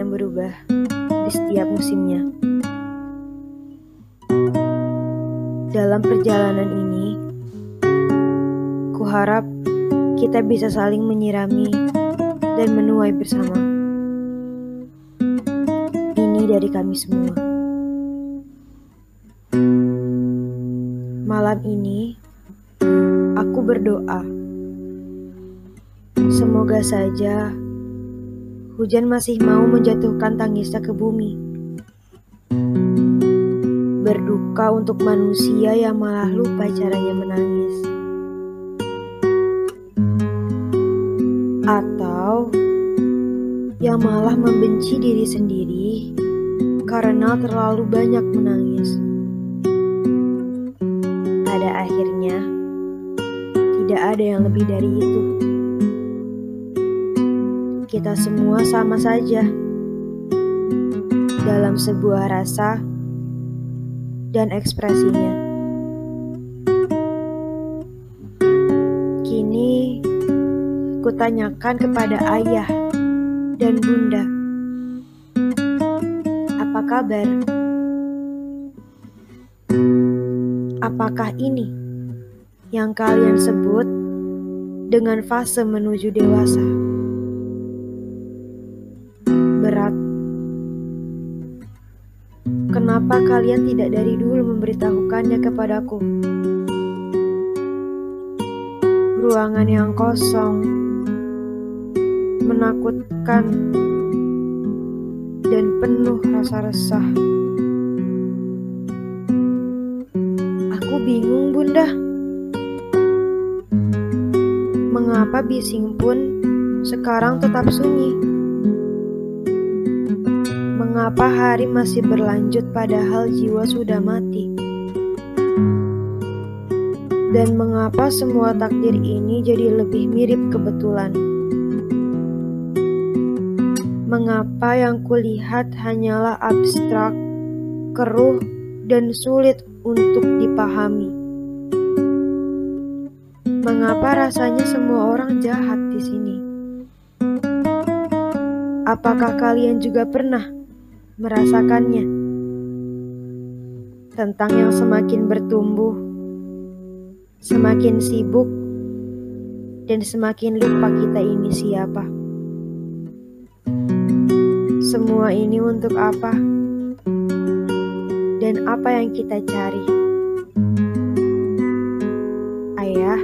yang berubah di setiap musimnya. Dalam perjalanan ini, kuharap kita bisa saling menyirami dan menuai bersama. Ini dari kami semua. Malam ini, aku berdoa. Semoga saja hujan masih mau menjatuhkan tangisnya ke bumi. Berduka untuk manusia yang malah lupa caranya menangis. Atau yang malah membenci diri sendiri karena terlalu banyak menangis. Pada akhirnya, tidak ada yang lebih dari itu. Kita semua sama saja dalam sebuah rasa dan ekspresinya. Kini, kutanyakan kepada ayah dan bunda, apa kabar? Apakah ini yang kalian sebut dengan fase menuju dewasa? Kenapa kalian tidak dari dulu memberitahukannya kepadaku? Ruangan yang kosong, menakutkan, dan penuh rasa resah. Aku bingung, Bunda. Mengapa bising pun sekarang tetap sunyi? Mengapa hari masih berlanjut padahal jiwa sudah mati? Dan mengapa semua takdir ini jadi lebih mirip kebetulan? Mengapa yang kulihat hanyalah abstrak, keruh, dan sulit untuk dipahami? Mengapa rasanya semua orang jahat di sini? Apakah kalian juga pernah merasakannya? Tentang yang semakin bertumbuh, semakin sibuk, dan semakin lupa kita ini siapa. Semua ini untuk apa? Dan apa yang kita cari? Ayah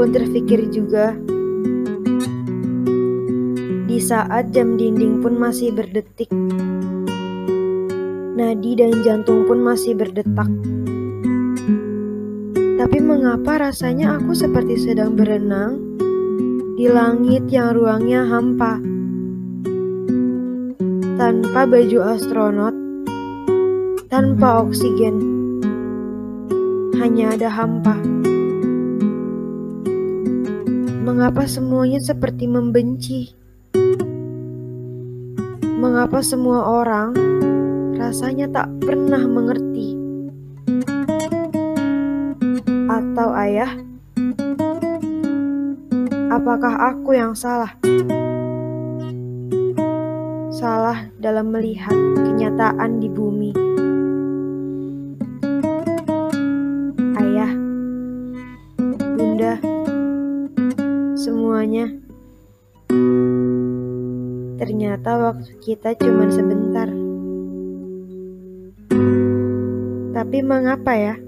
pun terpikir juga di saat jam dinding pun masih berdetik. Nadi dan jantung pun masih berdetak. Tapi mengapa rasanya aku seperti sedang berenang di langit yang ruangnya hampa? tanpa baju astronot, tanpa oksigen, hanya ada hampa. Mengapa semuanya seperti membenci? Mengapa semua orang rasanya tak pernah mengerti? Atau ayah, apakah aku yang salah? salah dalam melihat kenyataan di bumi. Ayah, bunda, semuanya. Ternyata waktu kita cuma sebentar. Tapi mengapa ya?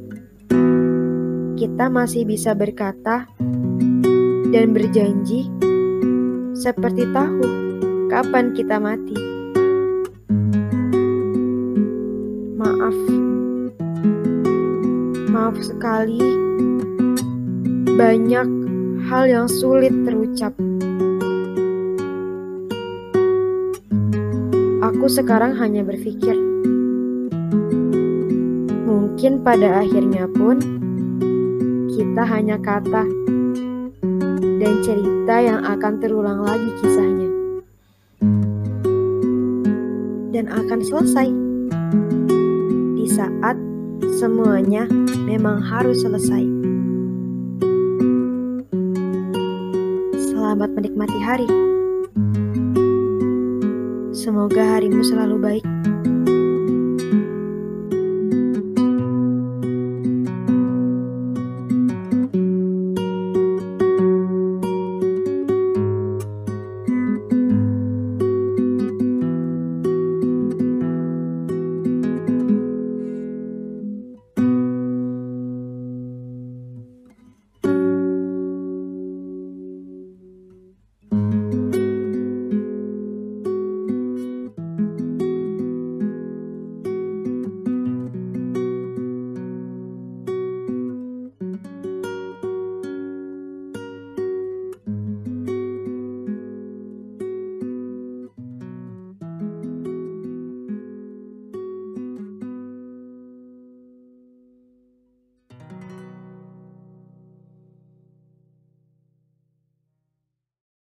Kita masih bisa berkata dan berjanji seperti tahu kapan kita mati. Maaf, maaf sekali, banyak hal yang sulit terucap. Aku sekarang hanya berpikir, mungkin pada akhirnya pun kita hanya kata dan cerita yang akan terulang lagi kisahnya dan akan selesai di saat semuanya memang harus selesai. Selamat menikmati hari. Semoga harimu selalu baik.